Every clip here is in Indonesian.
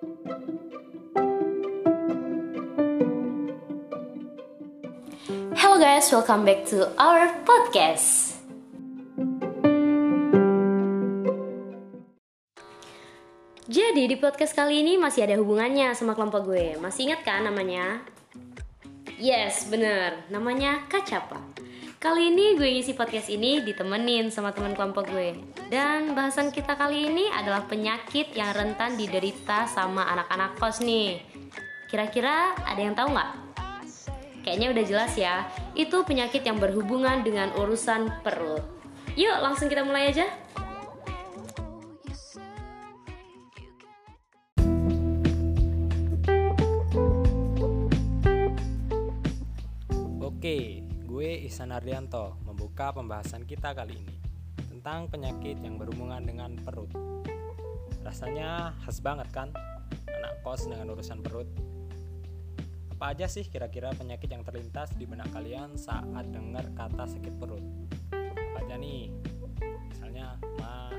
Hello guys, welcome back to our podcast. Jadi di podcast kali ini masih ada hubungannya sama kelompok gue. Masih ingat kan namanya? Yes, bener. Namanya Kacapa. Kali ini gue ngisi podcast ini ditemenin sama teman kelompok gue. Dan bahasan kita kali ini adalah penyakit yang rentan diderita sama anak-anak kos nih. Kira-kira ada yang tahu nggak? Kayaknya udah jelas ya, itu penyakit yang berhubungan dengan urusan perut. Yuk langsung kita mulai aja. Ihsan Ardianto membuka pembahasan kita kali ini tentang penyakit yang berhubungan dengan perut. Rasanya khas banget kan anak kos dengan urusan perut. Apa aja sih kira-kira penyakit yang terlintas di benak kalian saat dengar kata sakit perut? Apa aja nih? Misalnya mah,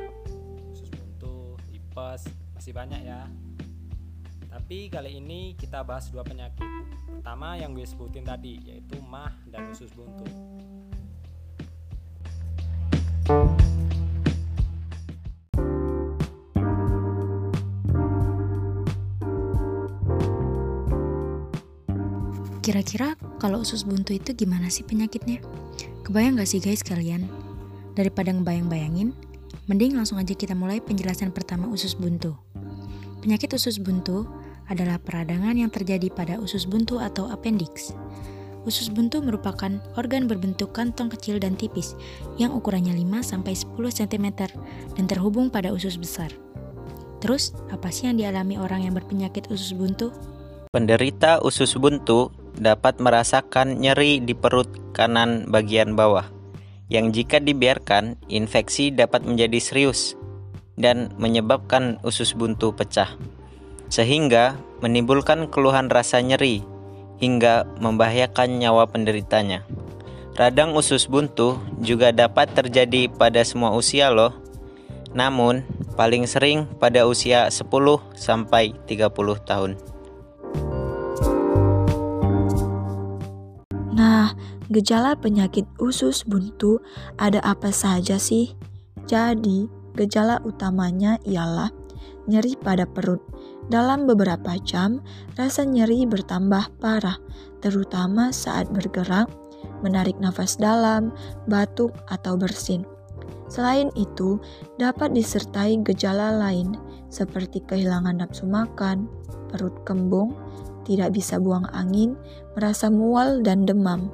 usus buntu, tipes, masih banyak ya. Tapi kali ini kita bahas dua penyakit. Pertama yang gue sebutin tadi yaitu mah dan usus buntu. Kira-kira kalau usus buntu itu gimana sih penyakitnya? Kebayang gak sih guys kalian? Daripada ngebayang-bayangin, mending langsung aja kita mulai penjelasan pertama usus buntu. Penyakit usus buntu adalah peradangan yang terjadi pada usus buntu atau appendix. Usus buntu merupakan organ berbentuk kantong kecil dan tipis yang ukurannya 5-10 cm dan terhubung pada usus besar. Terus, apa sih yang dialami orang yang berpenyakit usus buntu? Penderita usus buntu dapat merasakan nyeri di perut kanan bagian bawah, yang jika dibiarkan, infeksi dapat menjadi serius dan menyebabkan usus buntu pecah, sehingga menimbulkan keluhan rasa nyeri hingga membahayakan nyawa penderitanya. Radang usus buntu juga dapat terjadi pada semua usia loh. Namun, paling sering pada usia 10 sampai 30 tahun. Nah, gejala penyakit usus buntu ada apa saja sih? Jadi, gejala utamanya ialah nyeri pada perut. Dalam beberapa jam, rasa nyeri bertambah parah, terutama saat bergerak, menarik nafas dalam, batuk, atau bersin. Selain itu, dapat disertai gejala lain seperti kehilangan nafsu makan, perut kembung, tidak bisa buang angin, merasa mual, dan demam.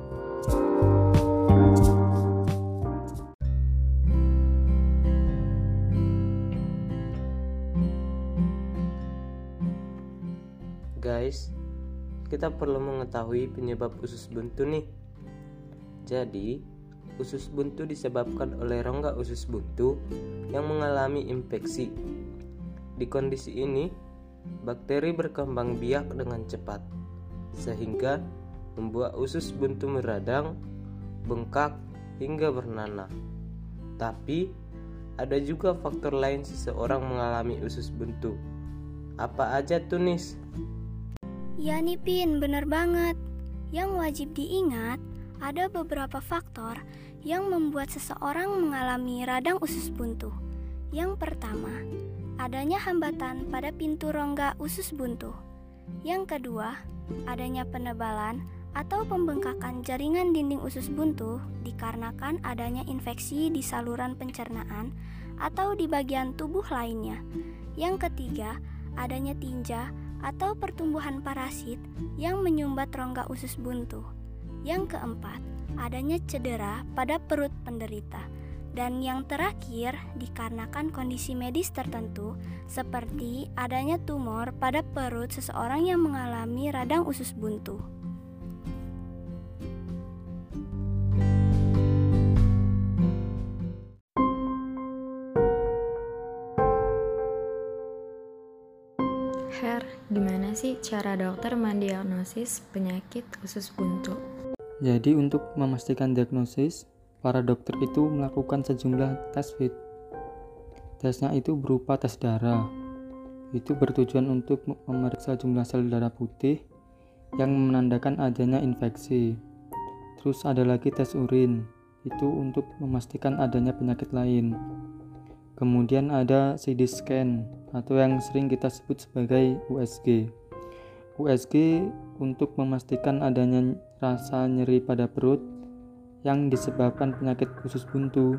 Kita perlu mengetahui penyebab usus buntu nih. Jadi, usus buntu disebabkan oleh rongga usus buntu yang mengalami infeksi. Di kondisi ini, bakteri berkembang biak dengan cepat, sehingga membuat usus buntu meradang, bengkak, hingga bernanah. Tapi, ada juga faktor lain seseorang mengalami usus buntu. Apa aja tuh, Nis? Ya nih Pin, bener banget. Yang wajib diingat, ada beberapa faktor yang membuat seseorang mengalami radang usus buntu. Yang pertama, adanya hambatan pada pintu rongga usus buntu. Yang kedua, adanya penebalan atau pembengkakan jaringan dinding usus buntu dikarenakan adanya infeksi di saluran pencernaan atau di bagian tubuh lainnya. Yang ketiga, adanya tinja atau pertumbuhan parasit yang menyumbat rongga usus buntu. Yang keempat, adanya cedera pada perut penderita. Dan yang terakhir, dikarenakan kondisi medis tertentu seperti adanya tumor pada perut seseorang yang mengalami radang usus buntu. Sih cara dokter mendiagnosis penyakit usus buntu? Jadi untuk memastikan diagnosis, para dokter itu melakukan sejumlah tes fit. Tesnya itu berupa tes darah, itu bertujuan untuk memeriksa jumlah sel darah putih yang menandakan adanya infeksi. Terus ada lagi tes urin, itu untuk memastikan adanya penyakit lain. Kemudian ada CD scan atau yang sering kita sebut sebagai USG. USG untuk memastikan adanya rasa nyeri pada perut yang disebabkan penyakit usus buntu.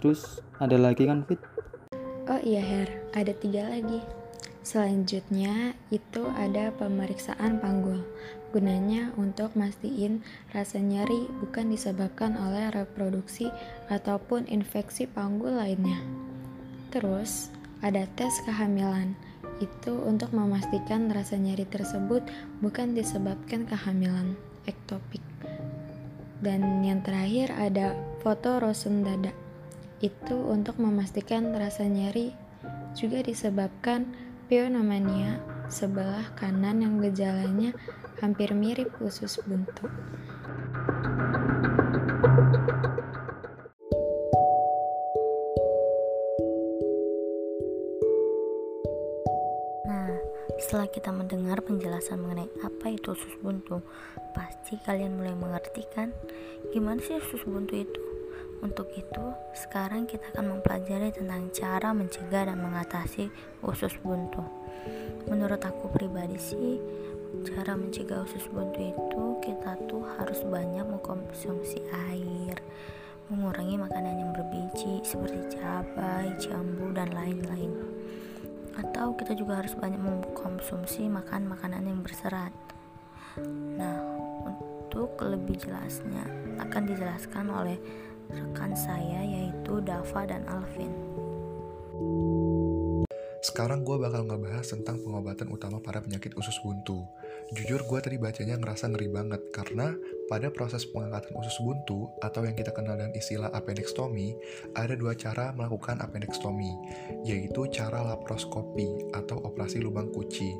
Terus ada lagi kan Fit? Oh iya Her, ada tiga lagi. Selanjutnya itu ada pemeriksaan panggul. Gunanya untuk mastiin rasa nyeri bukan disebabkan oleh reproduksi ataupun infeksi panggul lainnya. Terus ada tes kehamilan. Itu untuk memastikan rasa nyeri tersebut bukan disebabkan kehamilan ektopik. Dan yang terakhir ada foto rosen dada. Itu untuk memastikan rasa nyeri juga disebabkan pneumonia sebelah kanan yang gejalanya hampir mirip usus buntu. Setelah kita mendengar penjelasan mengenai apa itu usus buntu, pasti kalian mulai mengerti kan gimana sih usus buntu itu? Untuk itu, sekarang kita akan mempelajari tentang cara mencegah dan mengatasi usus buntu. Menurut aku pribadi sih, cara mencegah usus buntu itu kita tuh harus banyak mengkonsumsi air, mengurangi makanan yang berbiji seperti cabai, jambu, dan lain-lain. Atau kita juga harus banyak mengkonsumsi makan makanan yang berserat. Nah, untuk lebih jelasnya akan dijelaskan oleh rekan saya yaitu Dava dan Alvin. Sekarang gue bakal ngebahas tentang pengobatan utama para penyakit usus buntu. Jujur gue tadi bacanya ngerasa ngeri banget karena pada proses pengangkatan usus buntu atau yang kita kenal dengan istilah appendektomi, ada dua cara melakukan appendektomi, yaitu cara laparoskopi atau operasi lubang kuci.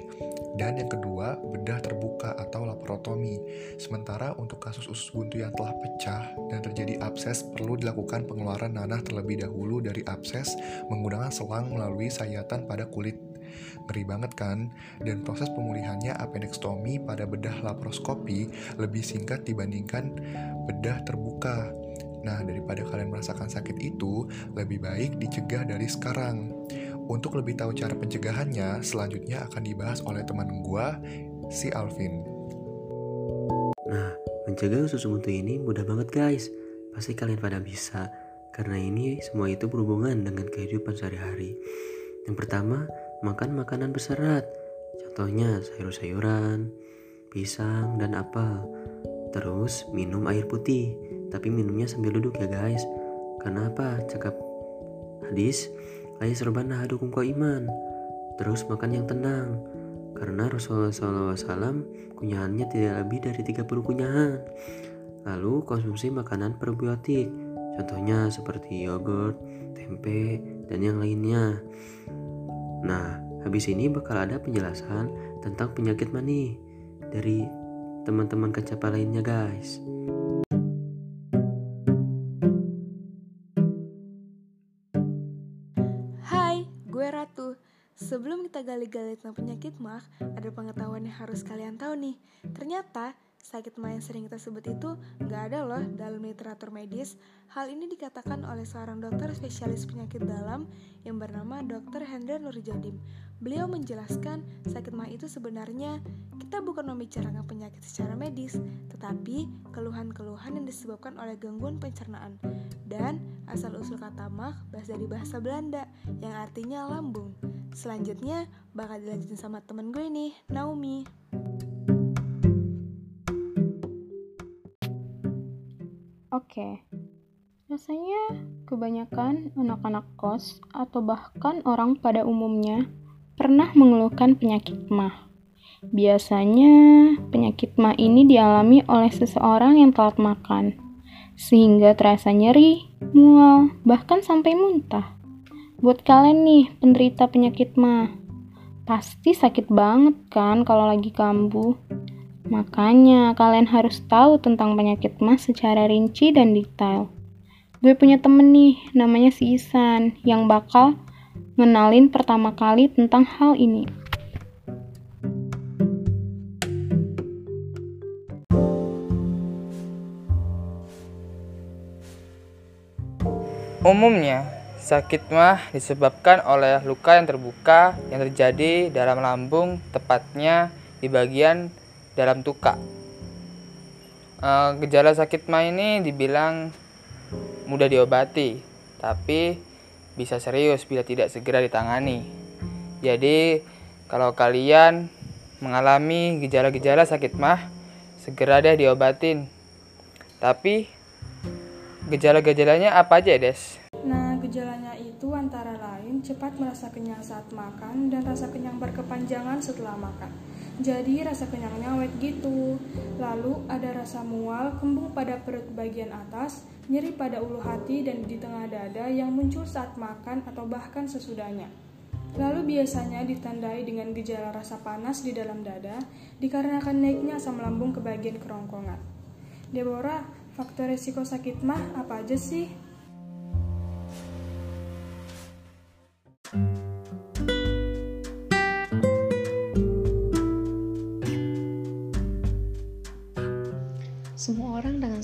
Dan yang kedua, bedah terbuka atau laparotomi. Sementara untuk kasus usus buntu yang telah pecah dan terjadi abses perlu dilakukan pengeluaran nanah terlebih dahulu dari abses menggunakan selang melalui sayatan pada kulit Ngeri banget kan? Dan proses pemulihannya appendektomi pada bedah laparoskopi lebih singkat dibandingkan bedah terbuka. Nah, daripada kalian merasakan sakit itu, lebih baik dicegah dari sekarang. Untuk lebih tahu cara pencegahannya, selanjutnya akan dibahas oleh teman gua, si Alvin. Nah, mencegah usus buntu ini mudah banget guys. Pasti kalian pada bisa, karena ini semua itu berhubungan dengan kehidupan sehari-hari. Yang pertama, makan makanan berserat. Contohnya sayur-sayuran, pisang, dan apel. Terus minum air putih, tapi minumnya sambil duduk ya guys. Karena apa? Cakap hadis, ayah serban nahadukum ko iman. Terus makan yang tenang, karena Rasulullah SAW kunyahannya tidak lebih dari 30 kunyahan. Lalu konsumsi makanan probiotik, contohnya seperti yogurt, tempe, dan yang lainnya. Nah, habis ini bakal ada penjelasan tentang penyakit mani dari teman-teman kecapa lainnya guys. Hai, gue Ratu. Sebelum kita gali-gali tentang penyakit mah, ada pengetahuan yang harus kalian tahu nih. Ternyata Sakit mah yang sering kita sebut itu nggak ada loh dalam literatur medis. Hal ini dikatakan oleh seorang dokter spesialis penyakit dalam yang bernama Dr. Hendra Nurjadim. Beliau menjelaskan sakit mah itu sebenarnya kita bukan membicarakan penyakit secara medis, tetapi keluhan-keluhan yang disebabkan oleh gangguan pencernaan. Dan asal-usul kata mah bahasa dari bahasa Belanda yang artinya lambung. Selanjutnya bakal dilanjutin sama temen gue nih, Naomi. Oke, rasanya kebanyakan anak-anak kos atau bahkan orang pada umumnya pernah mengeluhkan penyakit mah. Biasanya penyakit mah ini dialami oleh seseorang yang telat makan, sehingga terasa nyeri, mual, bahkan sampai muntah. Buat kalian nih penderita penyakit mah, pasti sakit banget kan kalau lagi kambuh. Makanya kalian harus tahu tentang penyakit mah secara rinci dan detail. Gue punya temen nih, namanya si Isan, yang bakal ngenalin pertama kali tentang hal ini. Umumnya, sakit mah disebabkan oleh luka yang terbuka yang terjadi dalam lambung, tepatnya di bagian dalam tuka. E, gejala sakit mah ini dibilang mudah diobati, tapi bisa serius bila tidak segera ditangani. Jadi, kalau kalian mengalami gejala-gejala sakit mah, segera deh diobatin. Tapi Gejala-gejalanya apa aja, Des? Nah, gejalanya itu antara lain cepat merasa kenyang saat makan dan rasa kenyang berkepanjangan setelah makan. Jadi rasa kenyangnya wet gitu. Lalu ada rasa mual, kembung pada perut bagian atas, nyeri pada ulu hati dan di tengah dada yang muncul saat makan atau bahkan sesudahnya. Lalu biasanya ditandai dengan gejala rasa panas di dalam dada dikarenakan naiknya asam lambung ke bagian kerongkongan. Deborah, Faktor resiko sakit mah apa aja sih?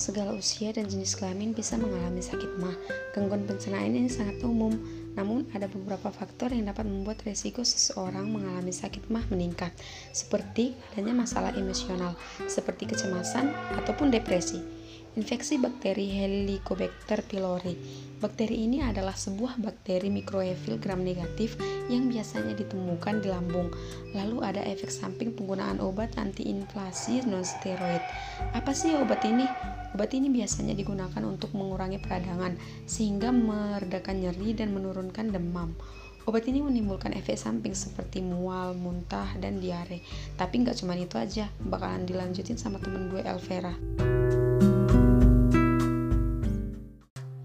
Segala usia dan jenis kelamin bisa mengalami sakit mah. Gangguan pencernaan ini sangat umum, namun ada beberapa faktor yang dapat membuat resiko seseorang mengalami sakit mah meningkat, seperti adanya masalah emosional, seperti kecemasan ataupun depresi. Infeksi bakteri Helicobacter pylori. Bakteri ini adalah sebuah bakteri mikroevil gram negatif yang biasanya ditemukan di lambung. Lalu ada efek samping penggunaan obat antiinflasi non-steroid. Apa sih obat ini? Obat ini biasanya digunakan untuk mengurangi peradangan sehingga meredakan nyeri dan menurunkan demam. Obat ini menimbulkan efek samping seperti mual, muntah, dan diare. Tapi nggak cuma itu aja, bakalan dilanjutin sama temen gue Elvera.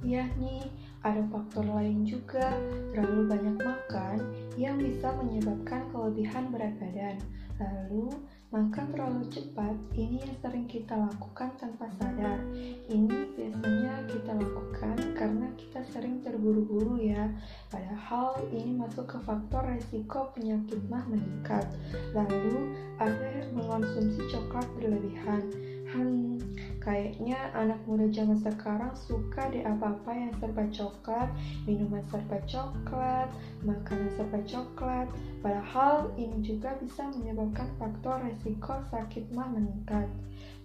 Yakni ada faktor lain juga terlalu banyak makan yang bisa menyebabkan kelebihan berat badan. Lalu, makan terlalu cepat ini yang sering kita lakukan tanpa sadar. Ini biasanya kita lakukan karena kita sering terburu-buru ya. Padahal ini masuk ke faktor resiko penyakit mah meningkat. Lalu, ada mengonsumsi coklat berlebihan. Hmm, kayaknya anak muda zaman sekarang suka deh apa-apa yang serba coklat, minuman serba coklat, makanan serba coklat. Padahal ini juga bisa menyebabkan faktor resiko sakit mah meningkat.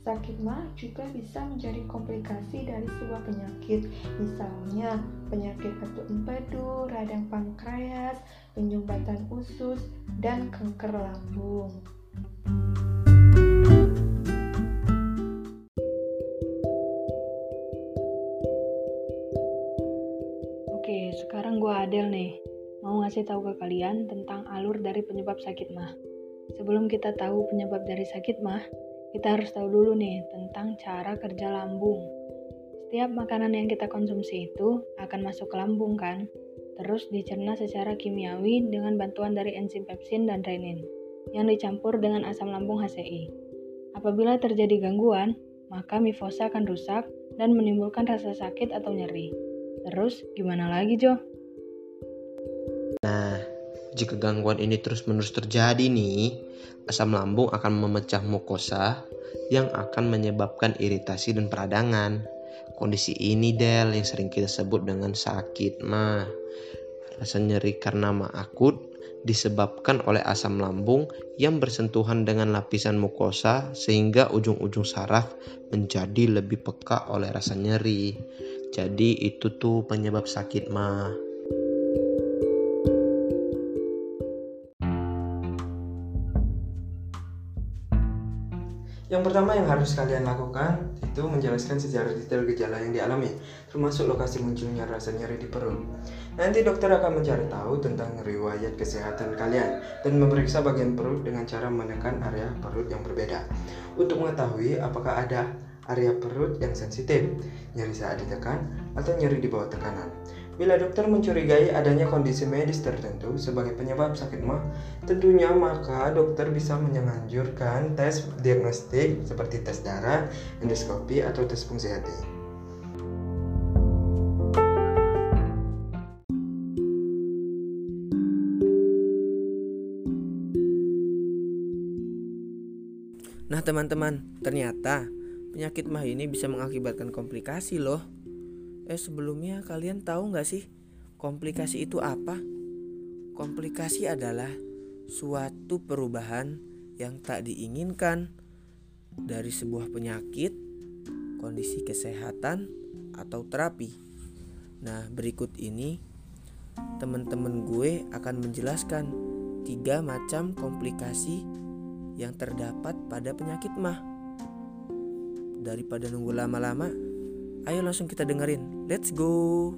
Sakit mah juga bisa menjadi komplikasi dari sebuah penyakit, misalnya penyakit batu empedu, radang pankreas, penyumbatan usus, dan kanker lambung. Adel nih, mau ngasih tahu ke kalian tentang alur dari penyebab sakit mah. Sebelum kita tahu penyebab dari sakit mah, kita harus tahu dulu nih tentang cara kerja lambung. Setiap makanan yang kita konsumsi itu akan masuk ke lambung kan, terus dicerna secara kimiawi dengan bantuan dari enzim pepsin dan renin yang dicampur dengan asam lambung HCI. Apabila terjadi gangguan, maka mifosa akan rusak dan menimbulkan rasa sakit atau nyeri. Terus gimana lagi, Jo? Nah, jika gangguan ini terus-menerus terjadi nih, asam lambung akan memecah mukosa yang akan menyebabkan iritasi dan peradangan. Kondisi ini Del yang sering kita sebut dengan sakit mah. Rasa nyeri karena mah akut disebabkan oleh asam lambung yang bersentuhan dengan lapisan mukosa sehingga ujung-ujung saraf menjadi lebih peka oleh rasa nyeri. Jadi itu tuh penyebab sakit mah. Yang pertama yang harus kalian lakukan itu menjelaskan secara detail gejala yang dialami, termasuk lokasi munculnya rasa nyeri di perut. Nanti dokter akan mencari tahu tentang riwayat kesehatan kalian dan memeriksa bagian perut dengan cara menekan area perut yang berbeda. Untuk mengetahui apakah ada area perut yang sensitif, nyeri saat ditekan, atau nyeri di bawah tekanan. Bila dokter mencurigai adanya kondisi medis tertentu sebagai penyebab sakit mah, tentunya maka dokter bisa menyanjurkan tes diagnostik seperti tes darah, endoskopi, atau tes fungsi hati. Nah teman-teman, ternyata penyakit mah ini bisa mengakibatkan komplikasi loh. Eh sebelumnya kalian tahu nggak sih komplikasi itu apa? Komplikasi adalah suatu perubahan yang tak diinginkan dari sebuah penyakit, kondisi kesehatan, atau terapi. Nah, berikut ini teman-teman gue akan menjelaskan tiga macam komplikasi yang terdapat pada penyakit mah. Daripada nunggu lama-lama, ayo langsung kita dengerin. Let's go.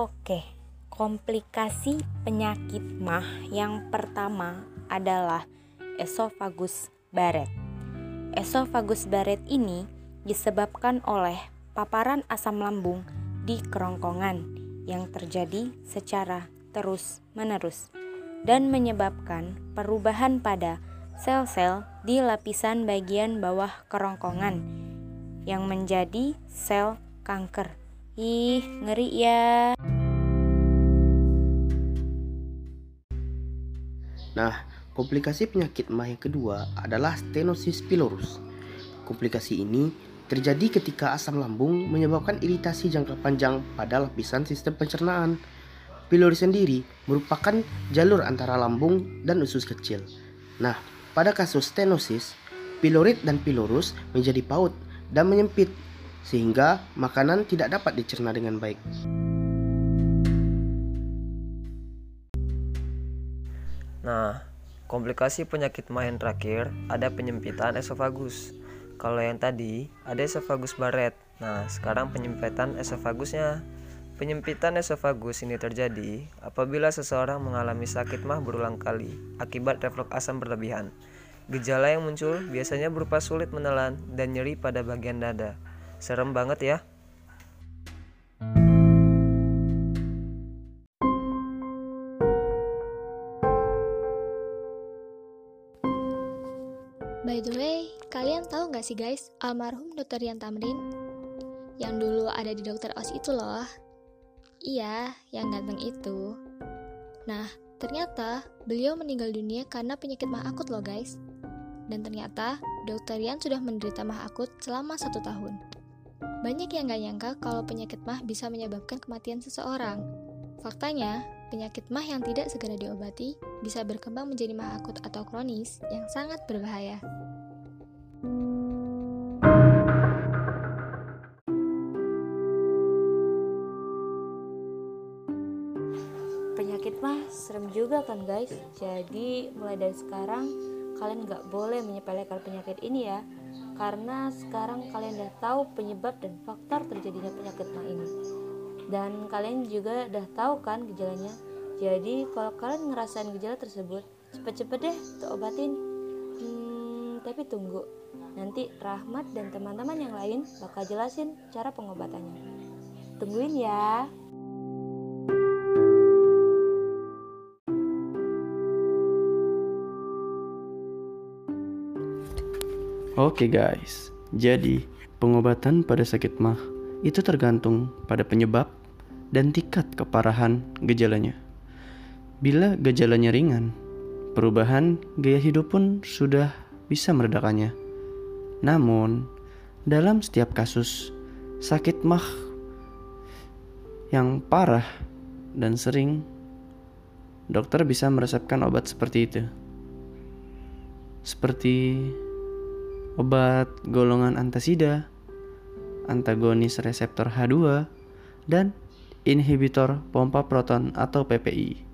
Oke, komplikasi penyakit mah yang pertama adalah esophagus Barrett. Esophagus Barrett ini disebabkan oleh paparan asam lambung di kerongkongan yang terjadi secara terus-menerus dan menyebabkan perubahan pada sel-sel di lapisan bagian bawah kerongkongan yang menjadi sel kanker. Ih, ngeri ya. Nah, komplikasi penyakit mah yang kedua adalah stenosis pylorus. Komplikasi ini terjadi ketika asam lambung menyebabkan iritasi jangka panjang pada lapisan sistem pencernaan. Pylori sendiri merupakan jalur antara lambung dan usus kecil. Nah, pada kasus stenosis, pilorit dan pilorus menjadi paut dan menyempit sehingga makanan tidak dapat dicerna dengan baik. Nah, komplikasi penyakit main terakhir ada penyempitan esofagus. Kalau yang tadi ada esofagus baret. Nah, sekarang penyempitan esofagusnya. Penyempitan esofagus ini terjadi apabila seseorang mengalami sakit mah berulang kali akibat reflux asam berlebihan. Gejala yang muncul biasanya berupa sulit menelan dan nyeri pada bagian dada. Serem banget ya. By the way, kalian tahu nggak sih guys, almarhum Dr. Yan Tamrin yang dulu ada di Dokter Os itu loh. Iya, yang ganteng itu. Nah, ternyata beliau meninggal dunia karena penyakit mah akut loh guys. Dan ternyata Dr. Yan sudah menderita mah akut selama satu tahun. Banyak yang gak nyangka kalau penyakit mah bisa menyebabkan kematian seseorang. Faktanya, penyakit mah yang tidak segera diobati bisa berkembang menjadi mah akut atau kronis yang sangat berbahaya. Penyakit mah serem juga kan guys. Jadi mulai dari sekarang kalian nggak boleh menyepelekan penyakit ini ya. Karena sekarang kalian udah tahu penyebab dan faktor terjadinya penyakit mah ini. Dan kalian juga udah tahu kan gejalanya. Jadi kalau kalian ngerasain gejala tersebut, cepet-cepet deh tuh obatin. Hmm, tapi tunggu, nanti Rahmat dan teman-teman yang lain bakal jelasin cara pengobatannya. Tungguin ya. Oke guys, jadi pengobatan pada sakit mah itu tergantung pada penyebab dan tingkat keparahan gejalanya. Bila gejalanya ringan, perubahan gaya hidup pun sudah bisa meredakannya. Namun, dalam setiap kasus sakit mah yang parah dan sering, dokter bisa meresepkan obat seperti itu. Seperti obat golongan antasida, antagonis reseptor H2, dan inhibitor pompa proton atau PPI.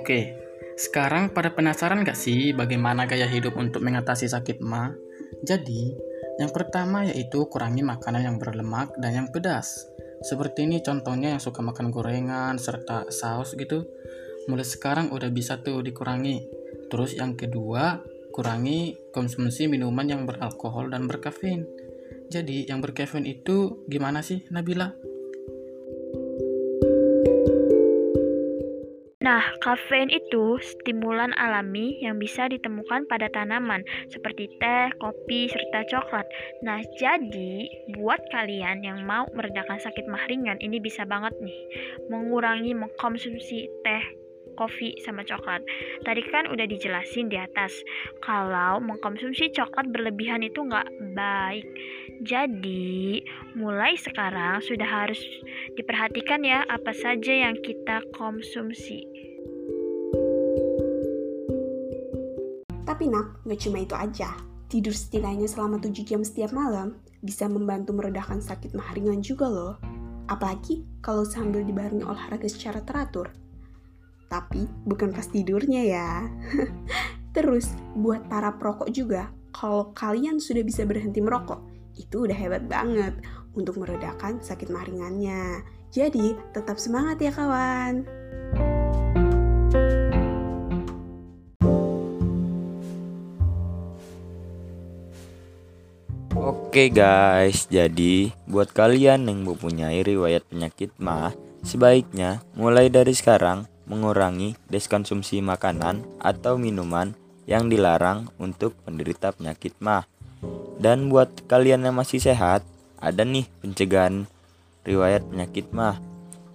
Oke, sekarang pada penasaran gak sih bagaimana gaya hidup untuk mengatasi sakit ma? Jadi, yang pertama yaitu kurangi makanan yang berlemak dan yang pedas. Seperti ini contohnya yang suka makan gorengan serta saus gitu. Mulai sekarang udah bisa tuh dikurangi. Terus yang kedua, kurangi konsumsi minuman yang beralkohol dan berkafein. Jadi yang berkafein itu gimana sih Nabila? Nah, kafein itu stimulan alami yang bisa ditemukan pada tanaman seperti teh, kopi, serta coklat. Nah, jadi buat kalian yang mau meredakan sakit mah ringan, ini bisa banget nih mengurangi mengkonsumsi teh, kopi sama coklat. Tadi kan udah dijelasin di atas kalau mengkonsumsi coklat berlebihan itu nggak baik. Jadi mulai sekarang sudah harus diperhatikan ya apa saja yang kita konsumsi. Tapi nak, nggak cuma itu aja. Tidur setidaknya selama 7 jam setiap malam bisa membantu meredakan sakit mah ringan juga loh. Apalagi kalau sambil dibarengi olahraga secara teratur. Tapi bukan pas tidurnya ya. Terus buat para perokok juga, kalau kalian sudah bisa berhenti merokok, itu udah hebat banget untuk meredakan sakit mah ringannya. Jadi tetap semangat ya kawan. Oke guys, jadi buat kalian yang mempunyai riwayat penyakit mah, sebaiknya mulai dari sekarang mengurangi deskonsumsi makanan atau minuman yang dilarang untuk penderita penyakit mah. Dan buat kalian yang masih sehat, ada nih pencegahan riwayat penyakit mah.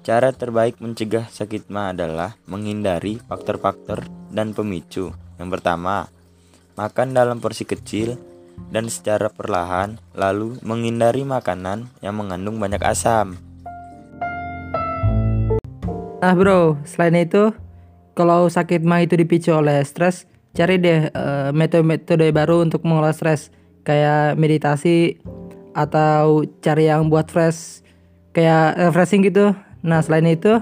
Cara terbaik mencegah sakit mah adalah menghindari faktor-faktor dan pemicu. Yang pertama, makan dalam porsi kecil dan secara perlahan, lalu menghindari makanan yang mengandung banyak asam. Nah bro, selain itu, kalau sakit mah itu dipicu oleh stres, cari deh uh, metode-metode baru untuk mengolah stres, kayak meditasi atau cari yang buat fresh, kayak refreshing gitu. Nah selain itu,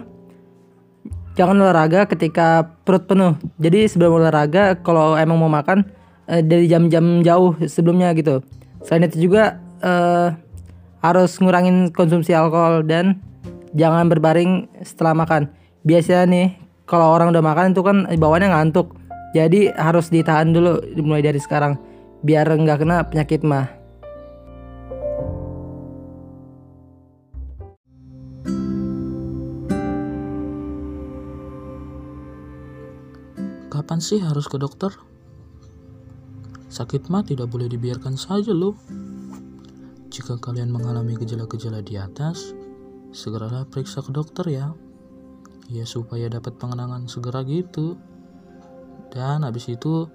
jangan olahraga ketika perut penuh. Jadi sebelum olahraga, kalau emang mau makan, uh, dari jam-jam jauh sebelumnya gitu. Selain itu juga uh, harus ngurangin konsumsi alkohol dan jangan berbaring setelah makan. Biasanya nih kalau orang udah makan itu kan bawaannya ngantuk. Jadi harus ditahan dulu mulai dari sekarang biar nggak kena penyakit mah. Kapan sih harus ke dokter? Sakit mah tidak boleh dibiarkan saja loh. Jika kalian mengalami gejala-gejala di atas, segeralah periksa ke dokter ya. Ya supaya dapat pengenangan segera gitu. Dan habis itu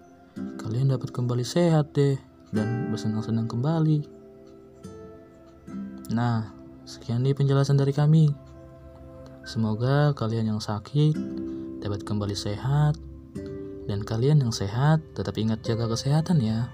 kalian dapat kembali sehat deh dan bersenang-senang kembali. Nah, sekian nih penjelasan dari kami. Semoga kalian yang sakit dapat kembali sehat dan kalian yang sehat tetap ingat jaga kesehatan ya.